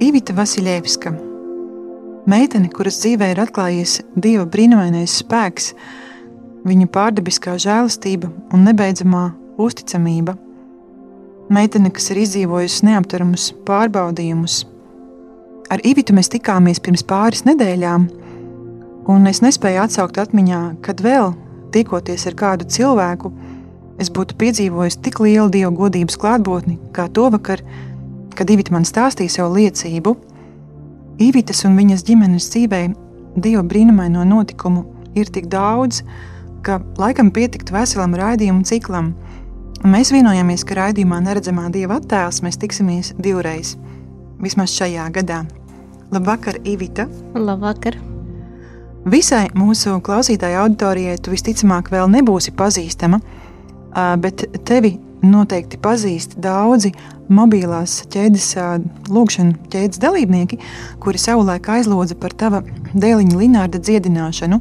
Ivita Vasiljevska, meitene, kuras dzīvē ir atklājies Dieva brīnumainais spēks, viņa pārdabiskā žēlastība un nebeidzamā uzticamība. Meitene, kas ir izdzīvojusi neaptveramus pārbaudījumus. Ar Ivitu mēs tikāmies pirms pāris nedēļām, un es nespēju atsaukt atmiņā, kad vēl tikoties ar kādu cilvēku, es būtu piedzīvojis tik lielu dievu godības klātbūtni, kā to vakar, kad Ivita man stāstīja savu liecību. Ivitas un viņas ģimenes dzīvē dievu brīnumaino notikumu ir tik daudz, ka laikam pietiktu veselam raidījumu ciklam. Mēs vienojāmies, ka raidījumā neredzamā dieva attēls mēs tiksimies divreiz, vismaz šajā gadā. Labvakar, Ivita! Labvakar! Visai mūsu klausītāju auditorijai tu visticamāk vēl nebūsi pazīstama, bet tevi noteikti pazīst daudzi mobilās ķēdes, lūkšanas ķēdes dalībnieki, kuri savulaik aizlūdza par tava dēliņa Linārda dziedināšanu.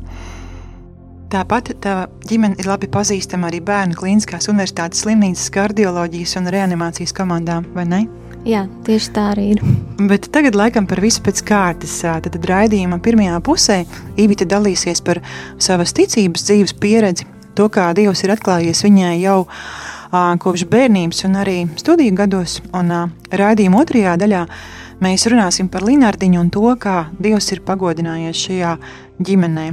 Tāpat tava ģimene ir labi pazīstama arī Bērnu Kliniskās Universitātes slimnīcas kardioloģijas un reanimācijas komandām, vai ne? Jā, tieši tā arī ir. Bet tagad, laikam, par visu pēc kārtas. Tad, raidījuma pirmajā pusē Ivita dalīsies par savas ticības dzīves pieredzi, to, kā Dievs ir atklājies viņai jau kopš bērnības un arī studiju gados. Un raidījuma otrajā daļā mēs runāsim par Linārdiņu un to, kā Dievs ir pagodinājies šajā ģimenē.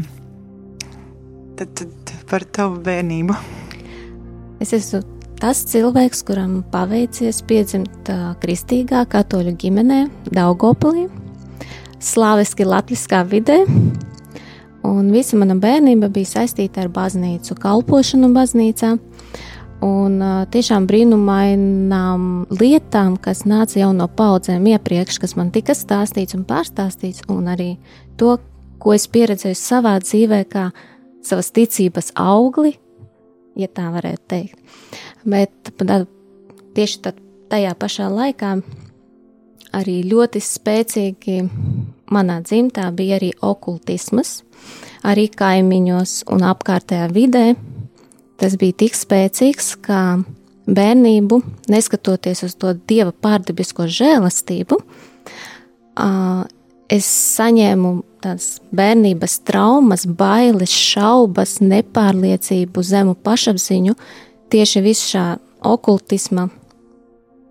Tad, tad par tavu bērnību. Es esmu tas cilvēks, kuram paveicies piedzimt kristīgā katoļu ģimenē, Daugopilī, slāviski latviskā vidē. Un visa mana bērnība bija saistīta ar baznīcu, kalpošanu baznīcā. Un tiešām brīnumainām lietām, kas nāca jau no paudzēm iepriekš, kas man tika stāstīts un pārstāstīts, un arī to, ko es pieredzēju savā dzīvē, kā savas ticības augli, ja tā varētu teikt. Bet tieši tad, tajā pašā laikā arī ļoti spēcīgi manā dzimtā bija arī okultisms, arī kaimiņos un apkārtējā vidē. Tas bija tik spēcīgs, ka bērnību, neskatoties uz to dieva pārdabisko žēlastību, es saņēmu tādas bērnības traumas, bailes, šaubas, nepārliecību, zemu pašapziņu tieši visu šā okultisma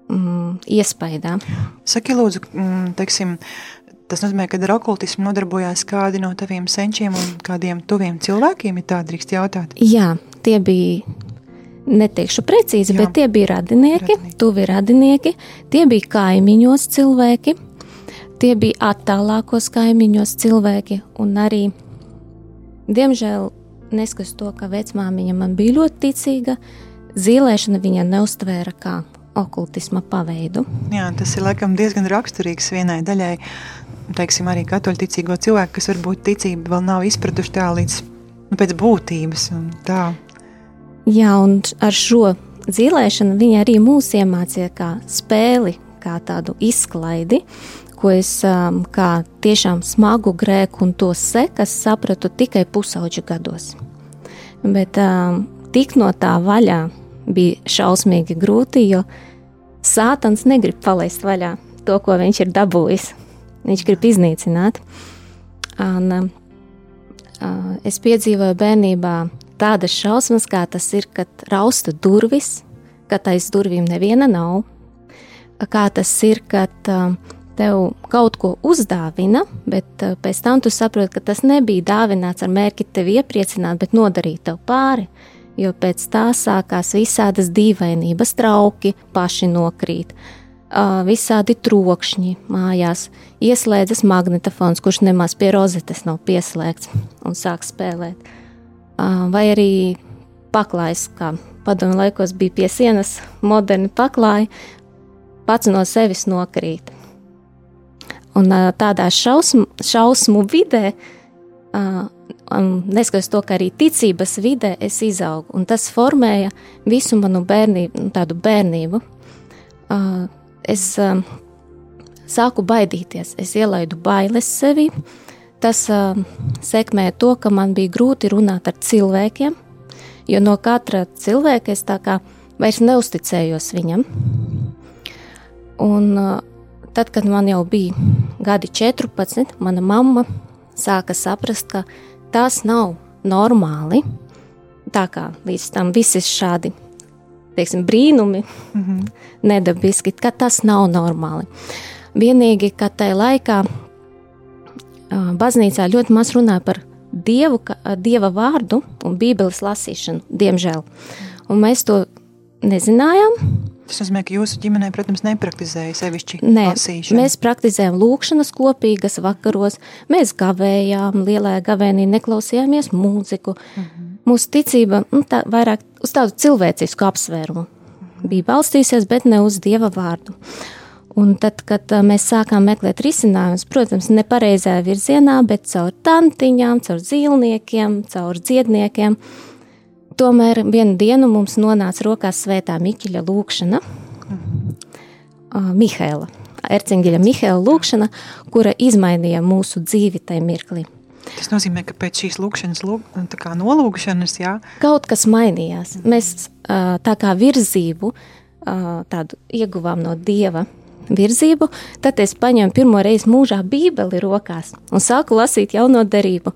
mm, iespaidā. Saki, lūdzu, mm, teiksim, tas nozīmē, ka ar okultismu nodarbojās kādi no taviem senčiem un kādiem tuviem cilvēkiem, ja tā drīkst jautāt? Jā, tie bija neteikšu precīzi, Jā. bet tie bija radinieki, radinieki, tuvi radinieki, tie bija kaimiņos cilvēki, Tie bija attālākos kaimiņos cilvēki, un arī, diemžēl, neskatoties to, ka vecmāmiņa man bija ļoti ticīga, zīlēšana viņa neustvēra kā okultisma paveidu. Jā, tas ir laikam diezgan raksturīgs vienai daļai, teiksim, arī katoļticīgo cilvēku, kas varbūt ticība vēl nav izpratuši tā līdz nu, pēc būtības. Tā. Jā, un ar šo zīlēšanu viņa arī mūs iemācīja kā spēli, kā tādu izklaidi, ko es um, kā tiešām smagu grēku un to sekas sapratu tikai pusauģa gados. Bet um, tik no tā vaļā bija šausmīgi grūti, jo sātans negrib palaist vaļā to, ko viņš ir dabūjis. Viņš grib iznīcināt. Un, um, uh, es piedzīvoju bērnībā tādas šausmas, kā tas ir, kad rausta durvis, ka aiz durvīm neviena nav. Kā tas ir, kad uh, tev kaut ko uzdāvina, bet uh, pēc tam tu saproti, ka tas nebija dāvināts ar mērķi tevi iepriecināt, bet nodarīt tev pāri. Jo pēc tā sākās visādas dīvainības, trauki paši nokrīt, uh, visādi trokšņi mājās, ieslēdzas magnetofons, kurš nemaz pie rozetes nav pieslēgts un sāk spēlēt. Uh, vai arī paklājs, kā padomu laikos bija pie sienas, moderni paklāji, pats no sevis nokrīt Un tādā šausmu, šausmu vidē, neskatoties to, ka arī ticības vidē es izaugu, un tas formēja visu manu bērnību, tādu bērnību. Es sāku baidīties, es ielaidu bailes sevi. Tas sekmēja to, ka man bija grūti runāt ar cilvēkiem, jo no katra cilvēka es tā kā vairs neusticējos viņam. Un tad, kad man jau bija gadi 14, mana mamma sāka saprast, ka tas nav normāli. Tā kā līdz tam visi šādi teiksim, brīnumi, mm -hmm. nedabiski, ka tas nav normāli. Vienīgi, ka tajā laikā baznīcā ļoti maz runāja par dievu, ka, dieva vārdu un bībeles lasīšanu, diemžēl. Un mēs to nezinājām. Tas nozīmē, ka jūsu ģimenē, protams, nepraktizēja sevišķi Nē, lasīšanu. Mēs praktizējām lūkšanas kopīgas vakaros, mēs gavējām, lielajā gavēnī neklausījāmies mūziku. Mm -hmm. Mūsu ticība nu, tā, vairāk uz tādu cilvēcisku apsvērumu bija balstījusies, bet ne uz Dieva vārdu. Un tad, kad mēs sākām meklēt risinājumus, protams, nepareizajā virzienā, bet caur tantiņām, caur zīlniekiem, caur dziedniekiem, Tomēr vienu dienu mums nonāca rokās svētā Miķeļa lūkšana, uh, Mihaila, Ercinģeļa Mihaila lūkšana, kura izmainīja mūsu dzīvi tajā mirklī. Tas nozīmē, ka pēc šīs lūkšanas, lūk, nolūkšanas, jā. Kaut kas mainījās. Mēs tā kā virzību tādu ieguvām no Dieva virzību, tad es paņēmu pirmo reizi mūžā bībeli rokās un sāku lasīt jauno derību.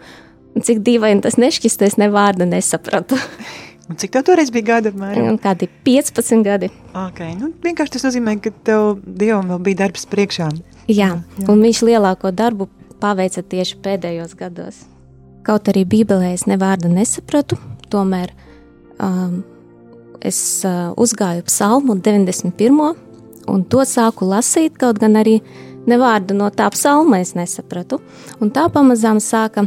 Cik dīvaini tas nešķist, es ne vārdu nesapratu. Un cik tev toreiz bija gadi? Apmēram? Kādi 15 gadi. Okay. Nu, vienkārši tas nozīmē, ka tev Dievam vēl bija darbs priekšā. Jā, jā. un viņš lielāko darbu paveica tieši pēdējos gados. Kaut arī Bībelē es nevārdu nesapratu, tomēr um, es uh, uzgāju psalmu 91. Un to sāku lasīt, kaut gan arī nevārdu no tā psalma es nesapratu. Un tā pamazām sāka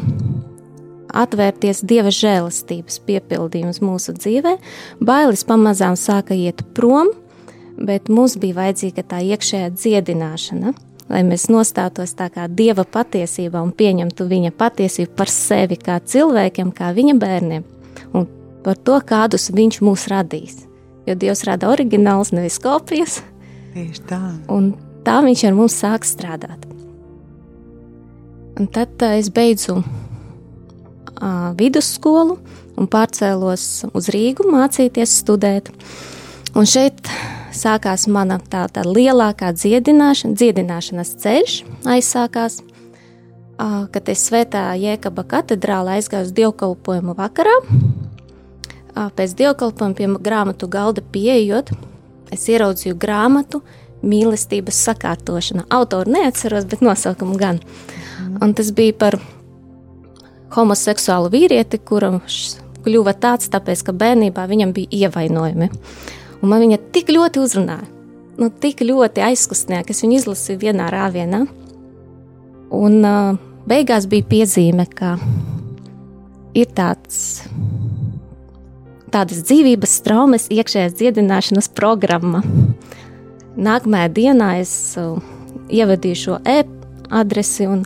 atvērties Dieva žēlastības piepildījums mūsu dzīvē, bailes pamazām sāka iet prom, bet mums bija vajadzīga tā iekšējā dziedināšana, lai mēs nostātos tā kā Dieva patiesībā un pieņemtu viņa patiesību par sevi kā cilvēkiem, kā viņa bērniem, un par to, kādus viņš mūs radīs. Jo Dievs rada oriģināls, nevis kopijas. Tieši tā. Un tā viņš ar mums sāk strādāt. Un tad uh, es beidzu uh, vidusskolu un pārcēlos uz Rīgu mācīties, studēt. Un šeit sākās mana tā, tā lielākā dziedināšana, dziedināšanas ceļš aizsākās, uh, kad es svētā Jēkaba katedrālē aizgāju uz dievkalpojumu vakarā. Uh, pēc dievkalpojuma pie grāmatu galda pieejot, es ieraudzīju grāmatu mīlestības sakārtošana. Autoru neatceros, bet nosaukumu gan. Un tas bija par homoseksuālu vīrieti, kurš kļuva tāds, tāpēc, ka bērnībā viņam bija ievainojumi. Un man viņa tik ļoti uzrunāja, nu, tik ļoti aizkustināja, ka es viņu izlasīju vienā rāvienā. Un uh, beigās bija piezīme, ka ir tāds, tādas dzīvības traumas, iekšējās dziedināšanas programma. Nākamajā dienā es uh, ievadīju šo e-adresi un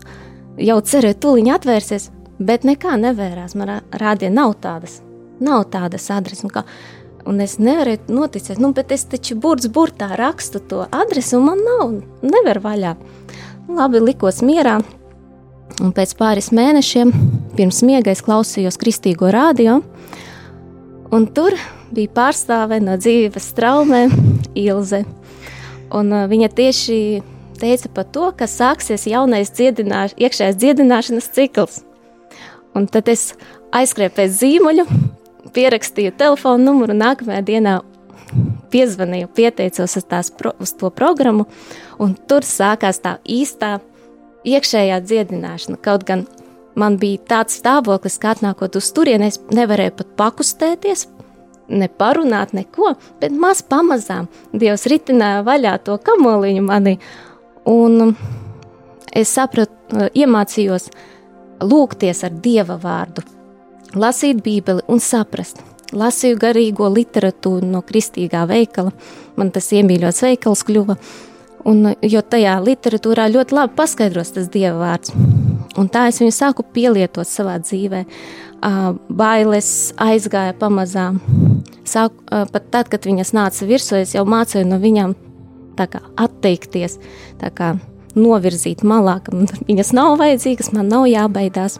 jau cerēju, ka tūlīt atvērsies. Bet nekā nevērās. Man rādīja, nav tādas, nav tādas adreses. Un, kā, un es nevarēju noticēt, nu, bet es taču burts burtā rakstu to adresi, un man nav, nevar vaļā. Labi, likos mierā. Un pēc pāris mēnešiem, pirms miega, es klausījos kristīgo rādio, un tur bija pārstāve no dzīves traumēm, Ilze. Un, uh, viņa tieši teica par to, ka sāksies jaunais dziedināš, iekšējais dziedināšanas cikls. Un tad es aizskrēju pēc zīmoļa, pierakstīju telefonu numuru, nākamajā dienā piezvanīju, pieteicos uz, tās, uz to programmu, un tur sākās tā īstā iekšējā dziedināšana. Kaut gan man bija tāds stāvoklis, ka atnākot uz turieni, es nevarēju pat pakustēties, ne parunāt, neko, bet maz pamazām Dievs ritināja vaļā to kamoliņu manī, un es sapratu, iemācījos, lūgties ar dieva vārdu, lasīt Bībeli un saprast. Lasīju garīgo literatūru no kristīgā veikala, man tas iemīļots veikals kļuva, Un, jo tajā literatūrā ļoti labi paskaidros tas dieva vārds. Un tā es viņu sāku pielietot savā dzīvē. Bailes aizgāja pamazām. Sāku, pat tad, kad viņas nāca virsū, es jau mācīju no viņām kā, atteikties, kā, novirzīt malā, ka viņas nav vajadzīgas, man nav jābaidās.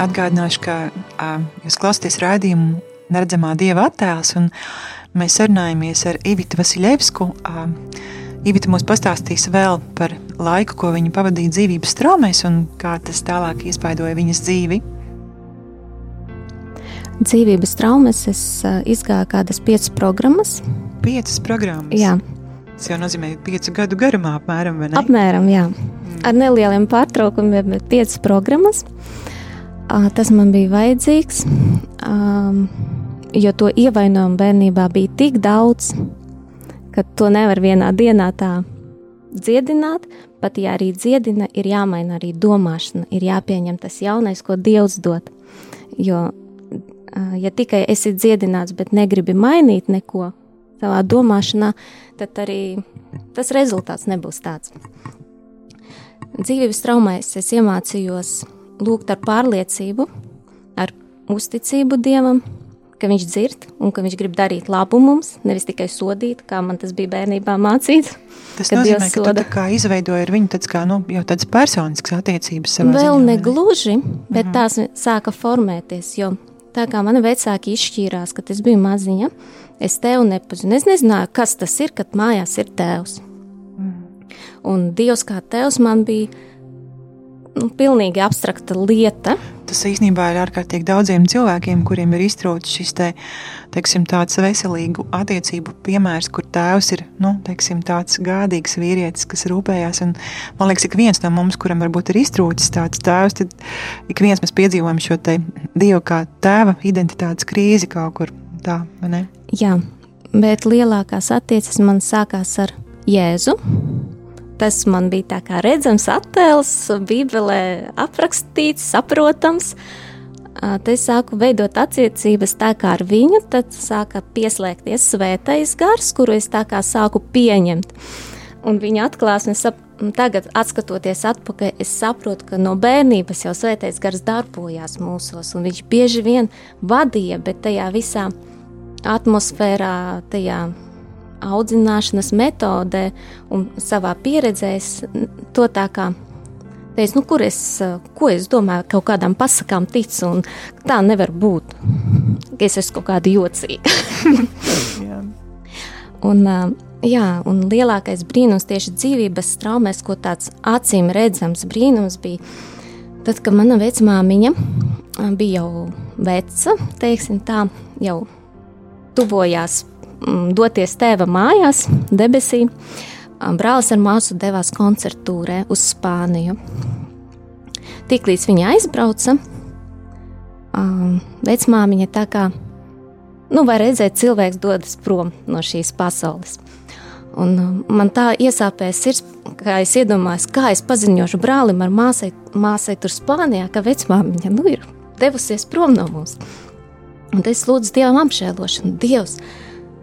Atgādināšu, ka uh, jūs klausāties raidījumu Neredzamā dieva attēls, un mēs sarunājamies ar Ivitu Vasiljevsku. Uh, Ivita mums pastāstīs vēl par laiku, ko viņa pavadīja dzīvības traumēs un kā tas tālāk iespaidoja viņas dzīvi. Dzīvības traumas es izgāju kādas piecas programmas. Piecas programmas? Jā. Tas jau nozīmē piecu gadu garumā apmēram, vai ne? Apmēram, jā. Mm. Ar nelieliem pārtraukumiem, bet piecas programmas. Uh, tas man bija vajadzīgs, jo to ievainojumu bērnībā bija tik daudz, ka to nevar vienā dienā tā dziedināt. Pat ja arī dziedina, ir jāmaina arī domāšana, ir jāpieņem tas jaunais, ko Dievs dod. Jo, ja tikai esi dziedināts, bet negribi mainīt neko savā domāšanā, tad arī tas rezultāts nebūs tāds. Dzīvības traumēs es iemācījos lūgt ar pārliecību, ar uzticību Dievam, ka Viņš dzird un ka Viņš grib darīt labu mums, nevis tikai sodīt, kā man tas bija bērnībā mācīts. Tas nozīmē, ka tu kā izveidoji ar viņu tāds kā, nu, jau tādas personiskas attiecības savā Vēl ziņā, negluži, bet mm -hmm. tās sāka formēties, jo tā kā mani vecāki izšķīrās, kad es biju maziņa, es tevu nepazinu. Es nezināju, kas tas ir, kad mājās ir tēvs. Mm. Un Dievs kā tēvs man bija nu, pilnīgi abstrakta lieta. Tas īstenībā ir ārkārtīgi daudziem cilvēkiem, kuriem ir iztrūcis šis te, teiksim, tāds veselīgu attiecību piemērs, kur tēvs ir nu, teiksim, tāds gādīgs vīrietis, kas rūpējās. Un, man liekas, ik viens no mums, kuram varbūt ir iztrūcis tāds tēvs, tad ik viens mēs piedzīvojam šo te dievu kā tēva identitātes krīzi kaut kur tā, vai ne? Jā, bet lielākās attiecības man sākās ar Jēzu Tas man bija tā kā redzams attēls, bībelē aprakstīts, saprotams. Te sāku veidot attiecības tā kā ar viņu, tad sāka pieslēgties svētais gars, kuru es tā kā sāku pieņemt. Un viņa atklāsme tagad, skatoties atpakaļ, es saprotu, ka no bērnības jau svētais gars darbojās mūsos, un viņš bieži vien vadīja, bet tajā visā atmosfērā, tajā audzināšanas metodē un savā pieredzē es to tā kā teicu, nu, kur es, ko es domāju, kaut kādām pasakām ticu, un tā nevar būt. Es esmu kaut kāda jocīga. un, jā, un lielākais brīnums tieši dzīvības traumēs, ko tāds acīm redzams brīnums bija, tad, kad mana vecmāmiņa bija jau veca, teiksim tā, jau tuvojās doties tēva mājās, debesī. Brālis ar māsu devās koncertūrē uz Spāniju. Tiklīdz viņa aizbrauca, vecmāmiņa tā kā, nu, var redzēt, cilvēks dodas prom no šīs pasaules. Un man tā iesāpēja sirds, kā es iedomājos, kā es paziņošu brālim ar māsai, māsai tur Spānijā, ka vecmāmiņa nu, ir devusies prom no mums. Un es lūdzu Dievam apžēlošanu. Dievs,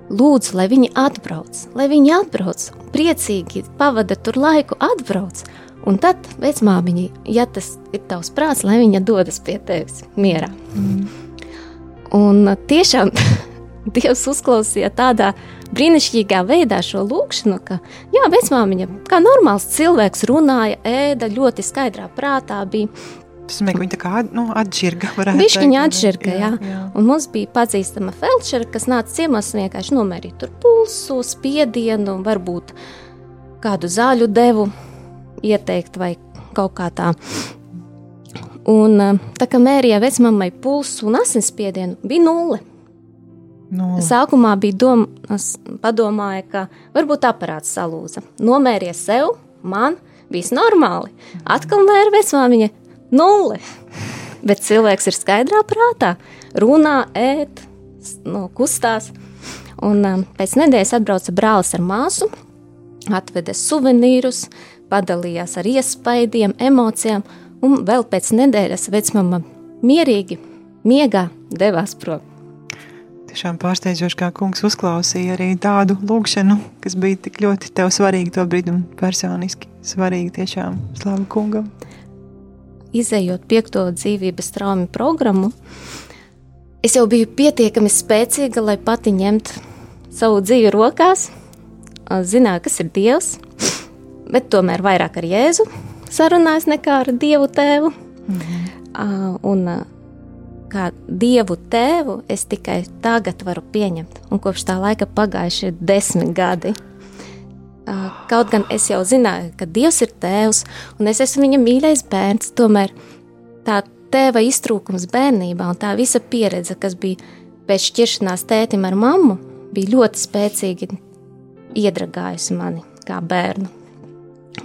lūdzu, lai viņi atbrauc, lai viņi atbrauc, priecīgi pavada tur laiku, atbrauc. Un tad vecmāmiņa, ja tas ir tavs prāts, lai viņa dodas pie tevis mierā. Mm. Un tiešām Dievs uzklausīja tādā brīnišķīgā veidā šo lūgšanu, ka, jā, vecmāmiņa, kā normāls cilvēks, runāja, ēda ļoti skaidrā prātā, bija Ka viņa tā kā nu, atšķirga. Viņa atšķirga, jā. jā. jā. Un mums bija pazīstama felčera, kas nāca ciemos un vienkārši nomērīja tur pulsu, spiedienu, varbūt kādu zāļu devu ieteikt vai kaut kā tā. Un tā kā mērījā vecmammai pulsu un asinsspiedienu, bija nulle. No. Sākumā bija doma, padomāja, ka varbūt aparāts salūza. Nomērīja sev, man, viss normāli. Atkal mēra vecmāmiņa, Nulle. Bet cilvēks ir skaidrā prātā, runā, ēd, nu, kustās. Un um, pēc nedēļas atbrauca brālis ar māsu, atveda suvenīrus, padalījās ar iespaidiem, emocijām, un vēl pēc nedēļas vecmama mierīgi, miegā devās prom. Tiešām pārsteidzoši, kā kungs uzklausīja arī tādu lūgšanu, kas bija tik ļoti tev svarīga to brīdi un personiski svarīga tiešām slavu kungam izējot piekto dzīvības traumu programmu, es jau biju pietiekami spēcīga, lai pati ņemtu savu dzīvi rokās, zināju, kas ir Dievs, bet tomēr vairāk ar Jēzu sarunājos nekā ar Dievu tēvu. Mhm. Un kā Dievu tēvu es tikai tagad varu pieņemt, un kopš tā laika pagājuši desmit gadi. Kaut gan es jau zināju, ka Dievs ir tēvs un es esmu viņa mīļais bērns, tomēr tā tēva iztrūkums bērnībā un tā visa pieredze, kas bija pēc šķiršanās tētim ar mammu, bija ļoti spēcīgi iedragājusi mani kā bērnu.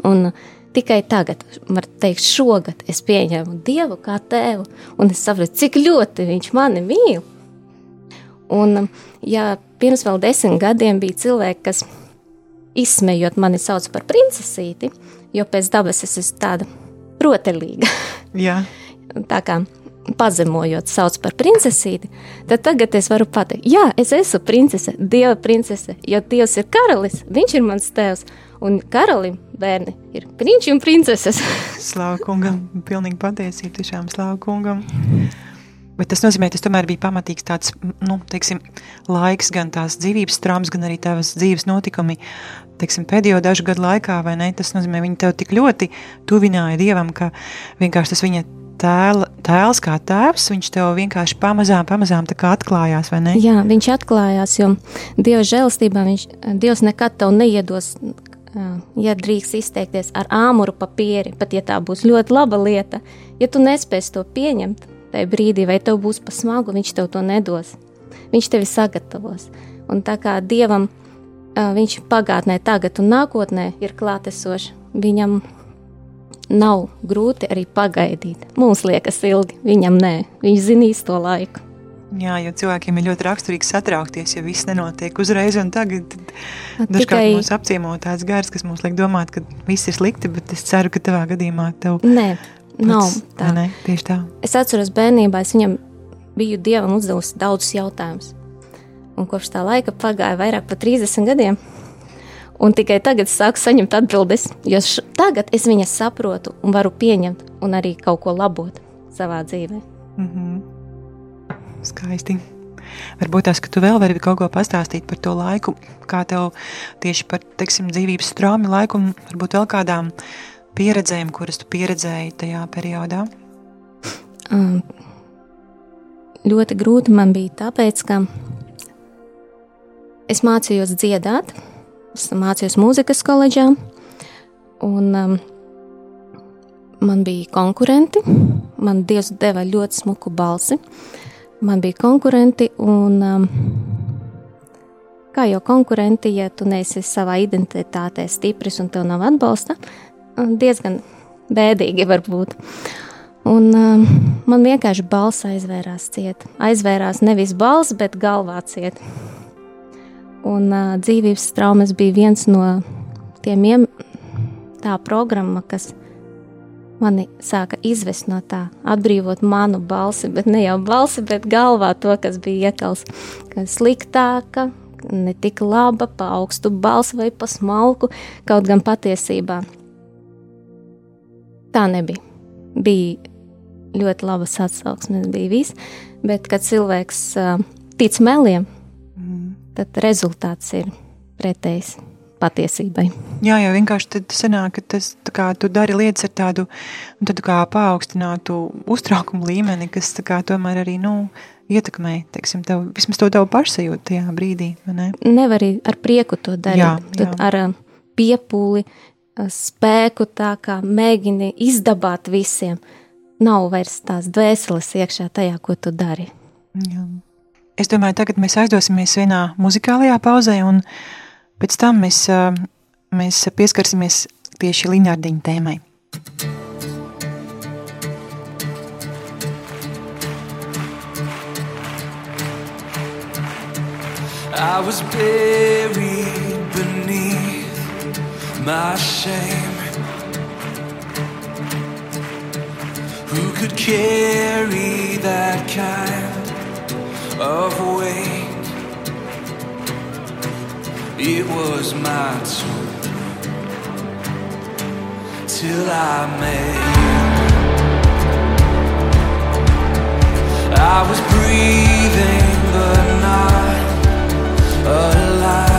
Un tikai tagad, var teikt, šogad es pieņēmu Dievu kā tēvu, un es sapratu, cik ļoti viņš mani mīl. Un, ja pirms vēl desmit gadiem bija cilvēki, kas izsmējot mani sauc par princesīti, jo pēc dabas es esmu tāda rotaļīga. Jā. Tā kā pazemojot, sauc par princesīti, tad tagad es varu pateikt, jā, es esmu princese, dieva princese, jo Dievs ir karalis, viņš ir mans tēvs, un karalim bērni ir prinči un princeses. slāva kungam, pilnīgi patiesība, tiešām slāva kungam. Bet tas nozīmē, ka tas tomēr bija pamatīgs tāds, nu, teiksim, laiks, gan tās dzīvības traumas, gan arī tavas dzīves notikumi, teiksim, pēdējo dažu gadu laikā, vai ne? Tas nozīmē, viņa tev tik ļoti tuvināja Dievam, ka vienkārši tas viņa tēla, tēls kā tēvs, viņš tev vienkārši pamazām, pamazām atklājās, vai ne? Jā, viņš atklājās, jo Dieva žēlastībā viņš, Dievs nekad tev neiedos, ja drīkst izteikties ar āmuru papīri, pat ja tā būs ļoti laba lieta, ja tu nespēsi to pieņemt, tajā brīdī, vai tev būs pa smagu, viņš tev to nedos. Viņš tevi sagatavos. Un tā kā dievam viņš pagātnē, tagad un nākotnē ir klātesošs, viņam nav grūti arī pagaidīt. Mums liekas ilgi, viņam nē, viņš zinīs to laiku. Jā, jo cilvēkiem ir ļoti raksturīgi satraukties, ja viss nenotiek uzreiz un tagad. Dažkārt Tikai... mums apciemo tāds gars, kas mums liek domāt, ka viss ir slikti, bet es ceru, ka tavā gadījumā tev Nē, Nav tā. Ne, tieši tā. Es atceros, bērnībā es viņam biju dievam uzdevusi daudzus jautājumus. Un kopš tā laika pagāja vairāk par 30 gadiem. Un tikai tagad es sāku saņemt atbildes, jo š, tagad es viņas saprotu un varu pieņemt un arī kaut ko labot savā dzīvē. Mm -hmm. Skaisti. Varbūt tās, ka tu vēl vari kaut ko pastāstīt par to laiku, kā tev tieši par, teiksim, dzīvības strāmi laiku un varbūt vēl kādām pieredzēm, kuras tu pieredzēji tajā periodā? Um, ļoti grūti man bija tāpēc, ka es mācījos dziedāt, es mācījos mūzikas koledžā, un um, man bija konkurenti, man Dievs deva ļoti smuku balsi, man bija konkurenti, un um, kā jau konkurenti, ja tu neesi savā identitātē stiprs un tev nav atbalsta, diezgan bēdīgi var būt. Un um, man vienkārši balss aizvērās ciet. Aizvērās nevis balss, bet galvā ciet. Un uh, dzīvības traumas bija viens no tiem iem, tā programma, kas mani sāka izvest no tā, atbrīvot manu balsi, bet ne jau balsi, bet galvā to, kas bija iekals, ka sliktāka, ne tik laba, pa augstu balsi vai pa smalku, kaut gan patiesībā tā nebija. Bija ļoti labas atsauksmes, bija viss. Bet, kad cilvēks uh, tic meliem. Tad rezultāts ir pretējs patiesībai. Jā, jau vienkārši tad sanāk, ka tas, kā, tu dari lietas ar tādu, nu, tādu kā paaugstinātu uztraukumu līmeni, kas kā, tomēr arī, nu, ietekmē, teiksim, tev, vismaz to tavu pašsajūtu tajā brīdī, vai ne? Nevar arī ar prieku to darīt. Jā, jā. Tad ar piepūli, spēku tā kā mēģini izdabāt visiem. Uh, nav vairs tās dvēseles iekšā tajā, ko tu dari. Jā. Es domāju, tagad mēs aizdosimies vienā muzikālajā pauzē, un pēc tam mēs, mēs pieskarsimies tieši Linārdiņa tēmai. I was buried beneath my shame Who could carry that kind of weight? It was my turn till I made. I was breathing but not alive.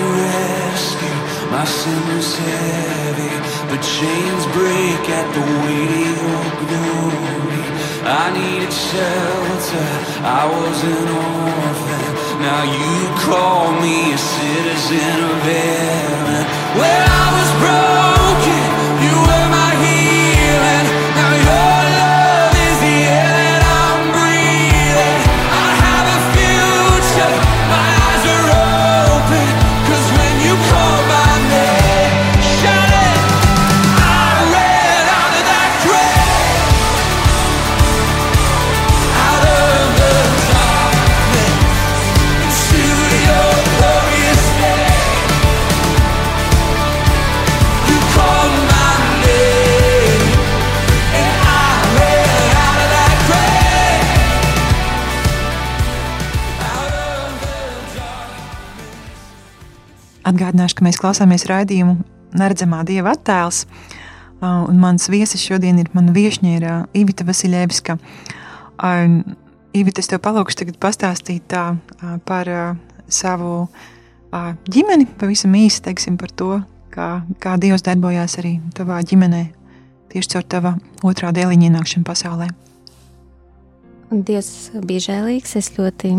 Rescue, my sin was heavy, but chains break at the weight of your glory. I needed shelter, I was an orphan. Now you call me a citizen of heaven. When I was broken, Atgādināšu, ka mēs klausāmies raidījumu Neredzamā dieva attēls. Un mans viesis šodien ir mana viesņa, ir Ivita Vasiljevska. Ivita, es tev palūgšu tagad pastāstīt tā, par savu ģimeni, pavisam īsi teiksim par to, kā, kā Dievs darbojās arī tavā ģimenē, tieši caur tava otrā dēliņa ienākšanu pasaulē. Dievs bija žēlīgs. Es ļoti.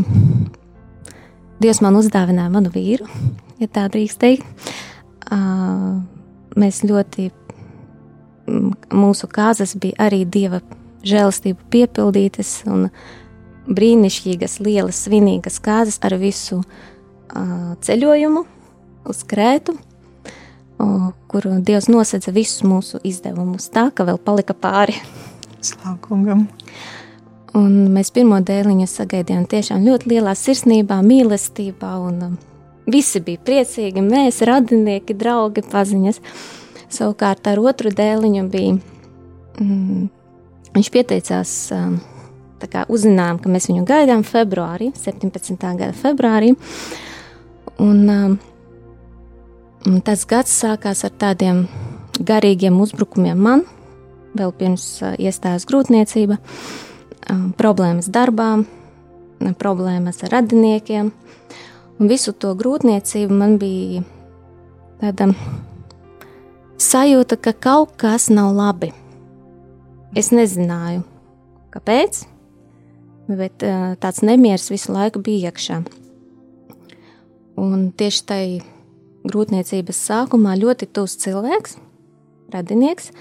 Dievs man uzdāvināja manu vīru, ja tā drīkst teikt. Uh, mēs ļoti. Mūsu kāzas bija arī dieva žēlastību piepildītas un brīnišķīgas, lielas, svinīgas kāzas ar visu uh, ceļojumu uz Krētu, uh, kur Dievs nosedza visus mūsu izdevumus tā, ka vēl palika pāri. Slākungam! Un mēs pirmo dēliņu sagaidījām tiešām ļoti lielā sirsnībā, mīlestībā, un um, visi bija priecīgi. Mēs, radinieki, draugi, paziņas. Savukārt ar otru dēliņu bija. Mm, viņš pieteicās, um, kā uzzinājām, ka mēs viņu gaidām februārī, 17. gada februārī. Un, um, un tas gads sākās ar tādiem garīgiem uzbrukumiem man, vēl pirms uh, iestājās grūtniecība um, problēmas darbā, problēmas ar radiniekiem. Un visu to grūtniecību man bija tāda sajūta, ka kaut kas nav labi. Es nezināju, kāpēc, bet tāds nemieris visu laiku bija iekšā. Un tieši tai grūtniecības sākumā ļoti tuvs cilvēks, radinieks,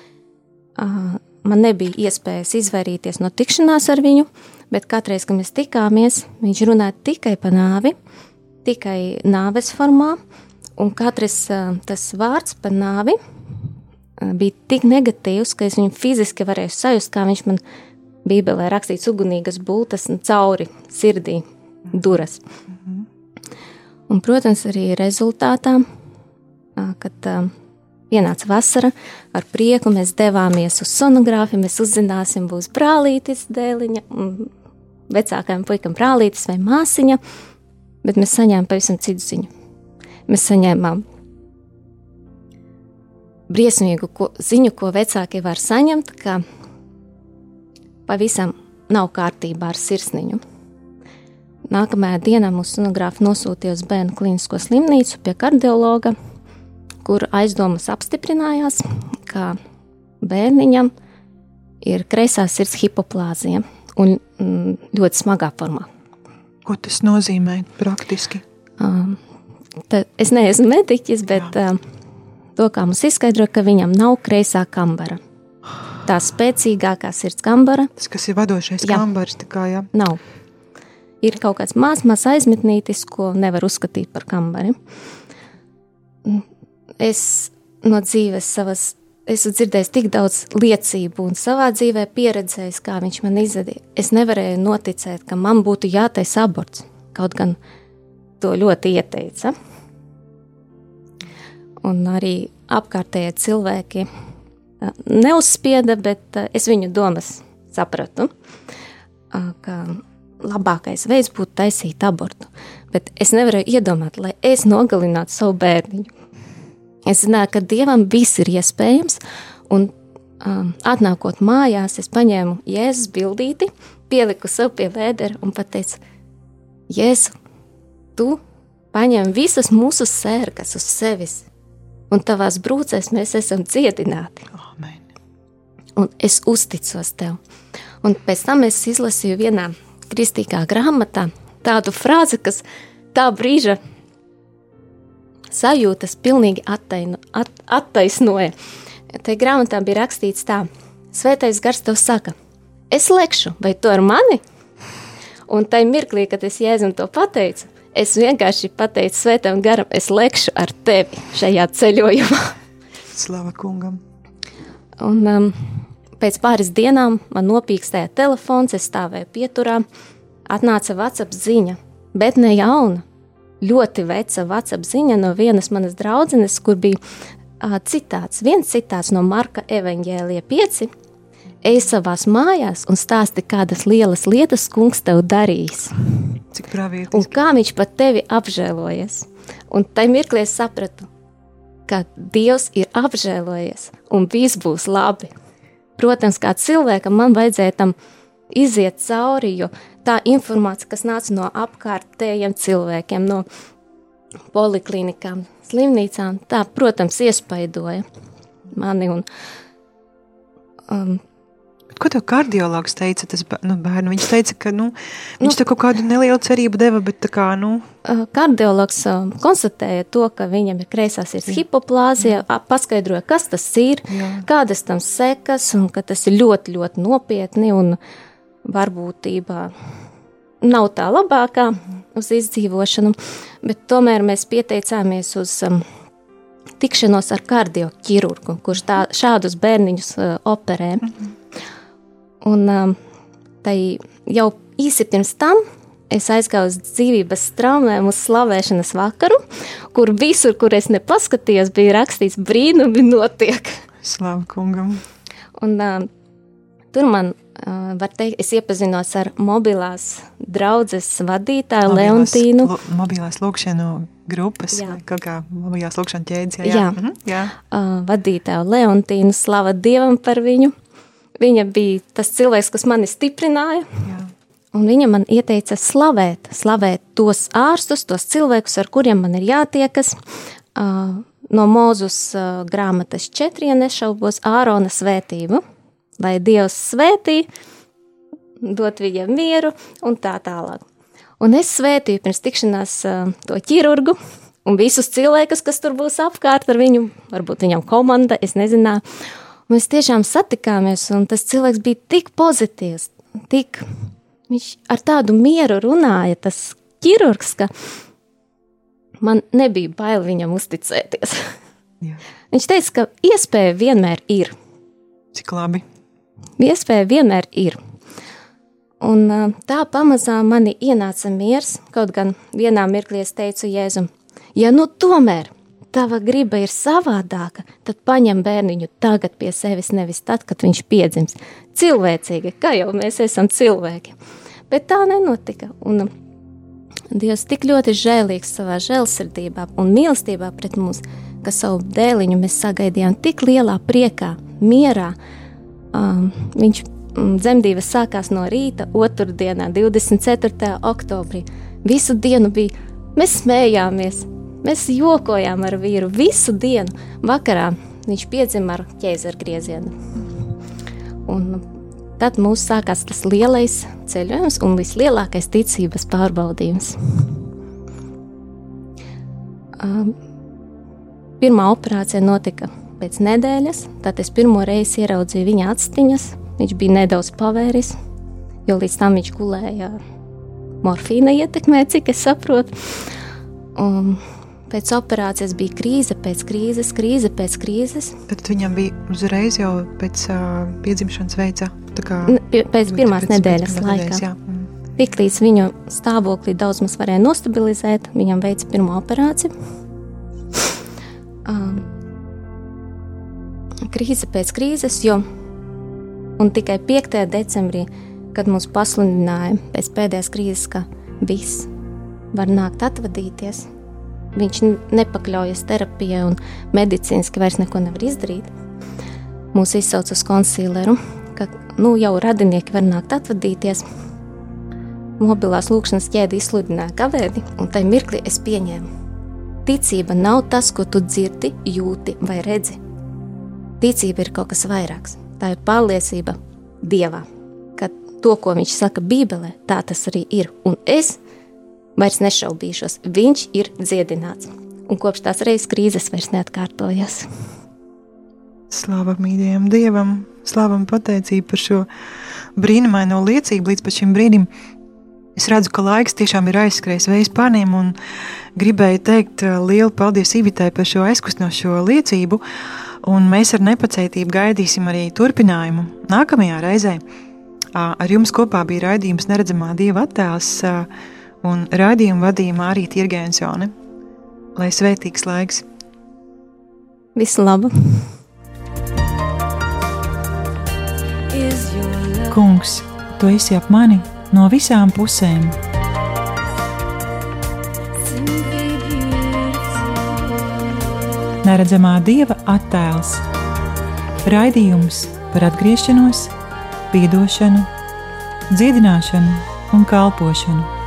man nebija iespējas izvairīties no tikšanās ar viņu, bet katreiz, kad mēs tikāmies, viņš runāja tikai par nāvi, tikai nāves formā, un katrs tas vārds par nāvi bija tik negatīvs, ka es viņu fiziski varēju sajust, kā viņš man Bībelē rakstīts ugunīgas bultas un cauri sirdī duras. Un, protams, arī rezultātā, kad Pienāca vasara, ar prieku mēs devāmies uz sonogrāfiju. Mēs uzzināsim, būs brālītis, dēliņa, vecākajam puikam brālītis vai māsiņa, bet mēs saņēmām pavisam citu ziņu. Mēs saņēmām briesmīgu ko, ziņu, ko vecākie var saņemt, ka pavisam nav kārtībā ar sirsniņu. Nākamajā dienā mūsu sonogrāfa nosūtīja uz bērnu klīnisko slimnīcu pie kardiologa kur aizdomas apstiprinājās, ka bērniņam ir kreisā sirds hipoplāzija un mm, ļoti smagā formā. Ko tas nozīmē praktiski? Um, es neesmu mediķis, bet um, to, kā mums izskaidro, ka viņam nav kreisā kambara. Tā spēcīgākā sirds kambara. Tas, kas ir vadošais jā. kambars, tā kā jā. Nav. Ir kaut kāds māsmās aizmetnītis, ko nevar uzskatīt par kambari es no dzīves savas esmu dzirdējis tik daudz liecību un savā dzīvē pieredzējis, kā viņš man izdarīja. Es nevarēju noticēt, ka man būtu jātaisa aborts. Kaut gan to ļoti ieteica. Un arī apkārtējie cilvēki neuzspieda, bet es viņu domas sapratu, ka labākais veids būtu taisīt abortu. Bet es nevarēju iedomāt, lai es nogalinātu savu bērniņu Es zināju, ka dievam viss ir iespējams, un um, atnākot mājās, es paņēmu jēzus bildīti, pieliku sev pie vēdera un pateicu, Jēzu, tu paņem visas mūsu sērgas uz sevis, un tavās brūcēs mēs esam dziedināti. Amen. Un es uzticos tev. Un pēc tam es izlasīju vienā kristīgā grāmatā tādu frāzi, kas tā brīža sajūtas pilnīgi attaino, at, attaisnoja. Te grāmatā bija rakstīts tā, svētais gars tev saka, es lekšu, vai tu ar mani? Un tajā mirklī, kad es Jēzum to pateicu, es vienkārši pateicu svētam garam, es lekšu ar tevi šajā ceļojumā. Slava kungam! Un um, pēc pāris dienām man nopīkstēja telefons, es stāvēju pieturā, atnāca WhatsApp ziņa, bet ne jauna, ļoti veca WhatsApp ziņa no vienas manas draudzenes, kur bija uh, citāts, viens citāts no Marka evaņģēlija 5. Ej savās mājās un stāsti, kādas lielas lietas kungs tev darīs. Cik pravietiski. Un kā viņš par tevi apžēlojies. Un tajā mirklī es sapratu, ka Dievs ir apžēlojies un viss būs labi. Protams, kā cilvēkam man vajadzēja tam iziet cauri, jo tā informācija, kas nāca no apkārtējiem cilvēkiem, no poliklinikām, slimnīcām, tā, protams, iespaidoja mani. Un, um, Ko tev kardiologs teica? Tas nu, bērnu? Viņš teica, ka nu, viņš nu, kaut kādu nelielu cerību deva, bet kā. Nu... Uh, kardiologs uh, konstatēja to, ka viņam ir kreisā sirds hipoplāzija, paskaidroja, kas tas ir, Jā. kādas tam sekas, un ka tas ir ļoti, ļoti nopietni un varbūtībā nav tā labākā uz izdzīvošanu, bet tomēr mēs pieteicāmies uz um, tikšanos ar kardioķirurgu, kurš tā, šādus bērniņus uh, operē. -hmm. Un um, tai jau īsi pirms tam es aizgāju uz dzīvības straumēm, uz slavēšanas vakaru, kur visur, kur es nepaskatījos, bija rakstīts brīnumi notiek. Slavu kungam. Un um, tur man, uh, var teikt, es iepazinos ar mobilās draudzes vadītāju mobilās, Leontīnu. Lo, mobilās lūkšanu grupas, jā. kaut kā mobilās lūkšana ķēdes, jā. Jā, mhm, jā. Uh, vadītāju Leontīnu, slava Dievam par viņu. Viņa bija tas cilvēks, kas mani stiprināja. Jā. Un viņa man ieteica slavēt, slavēt tos ārstus, tos cilvēkus, ar kuriem man ir jātiekas. Uh, no Mūzus uh, grāmatas četriem nešaubos Ārona svētību, lai Dievs svētī, dot viņam mieru un tā tālāk. Un es svētīju pirms tikšanās uh, to ķirurgu un visus cilvēkus, kas tur būs apkārt ar viņu, varbūt viņam komanda, es nezināju. Mēs tiešām satikāmies, un tas cilvēks bija tik pozitīvs, tik viņš ar tādu mieru runāja, tas ķirurgs, ka man nebija bail viņam uzticēties. Jā. Viņš teica, ka iespēja vienmēr ir. Cik labi? Iespēja vienmēr ir. Un tā pamazām manī ienāca miers, kaut gan vienā mirklī es teicu Jēzum, ja nu tomēr tava griba ir savādāka, tad paņem bērniņu tagad pie sevis, nevis tad, kad viņš piedzims. Cilvēcīgi, kā jau mēs esam cilvēki. Bet tā nenotika. Un Dievs tik ļoti žēlīgs savā žēlsirdībā un mīlestībā pret mums, ka savu dēliņu mēs sagaidījām tik lielā priekā, mierā. Um, viņš um, dzemdības sākās no rīta, otrdienā, 24. oktobrī. Visu dienu bija, mēs smējāmies, Mēs jokojām ar vīru visu dienu. Vakarā viņš piedzima ar ķēzara griezienu. Un tad mums sākās tas lielais ceļojums un vislielākais ticības pārbaudījums. Um, pirmā operācija notika pēc nedēļas, tad es pirmo reizi ieraudzīju viņa atstiņas. Viņš bija nedaudz pavēris, jo līdz tam viņš gulēja morfīna ietekmē, cik es saprotu. Un Pēc operācijas bija krīze, pēc krīzes, krīze pēc krīzes. Tad viņam bija uzreiz jau pēc uh, piedzimšanas veica. Kā, pēc pirmās pēc, nedēļas pēc laikā. Nedēļas, mm. Tiklīdz viņu stāvokli daudz maz varēja nostabilizēt, viņam veica pirmo operāciju. Um, krīze pēc krīzes, jo tikai 5. decembrī, kad mums pasludināja pēc pēdējās krīzes, ka viss var nākt atvadīties, viņš nepakļaujas terapijai un medicīniski vairs neko nevar izdarīt. Mūs izsauc uz konsīleru, ka nu, jau radinieki var nākt atvadīties. mobilās lūkšanas ķēdi izsludināja kavēdi, un tajā mirklī es pieņēmu. Ticība nav tas, ko tu dzirdi, jūti vai redzi. Ticība ir kaut kas vairāks. Tā ir pārliecība Dievā, ka to, ko viņš saka Bībelē, tā tas arī ir. Un es vairs nešaubīšos, viņš ir dziedināts. Un kopš tās reizes krīzes vairs neatkārtojas. Slavam mīļajam Dievam, slavam pateicību par šo brīnumaino liecību līdz šim brīdim. Es redzu, ka laiks tiešām ir aizskrējis vējas pārniem, un gribēju teikt uh, lielu paldies Ivitai par šo aizkustinošo liecību, un mēs ar nepacietību gaidīsim arī turpinājumu nākamajā reizē. Ar jums kopā bija raidījums Neredzamā Dieva attēls, un raidījumu vadīja Mārija Tirgēnsone. Lai svētīgs laiks! Visu labu! Kungs, tu esi ap mani! no visām pusēm. Neredzamā dieva attēls, raidījums par atgriešanos, atdošanu, dziedināšanu un kalpošanu.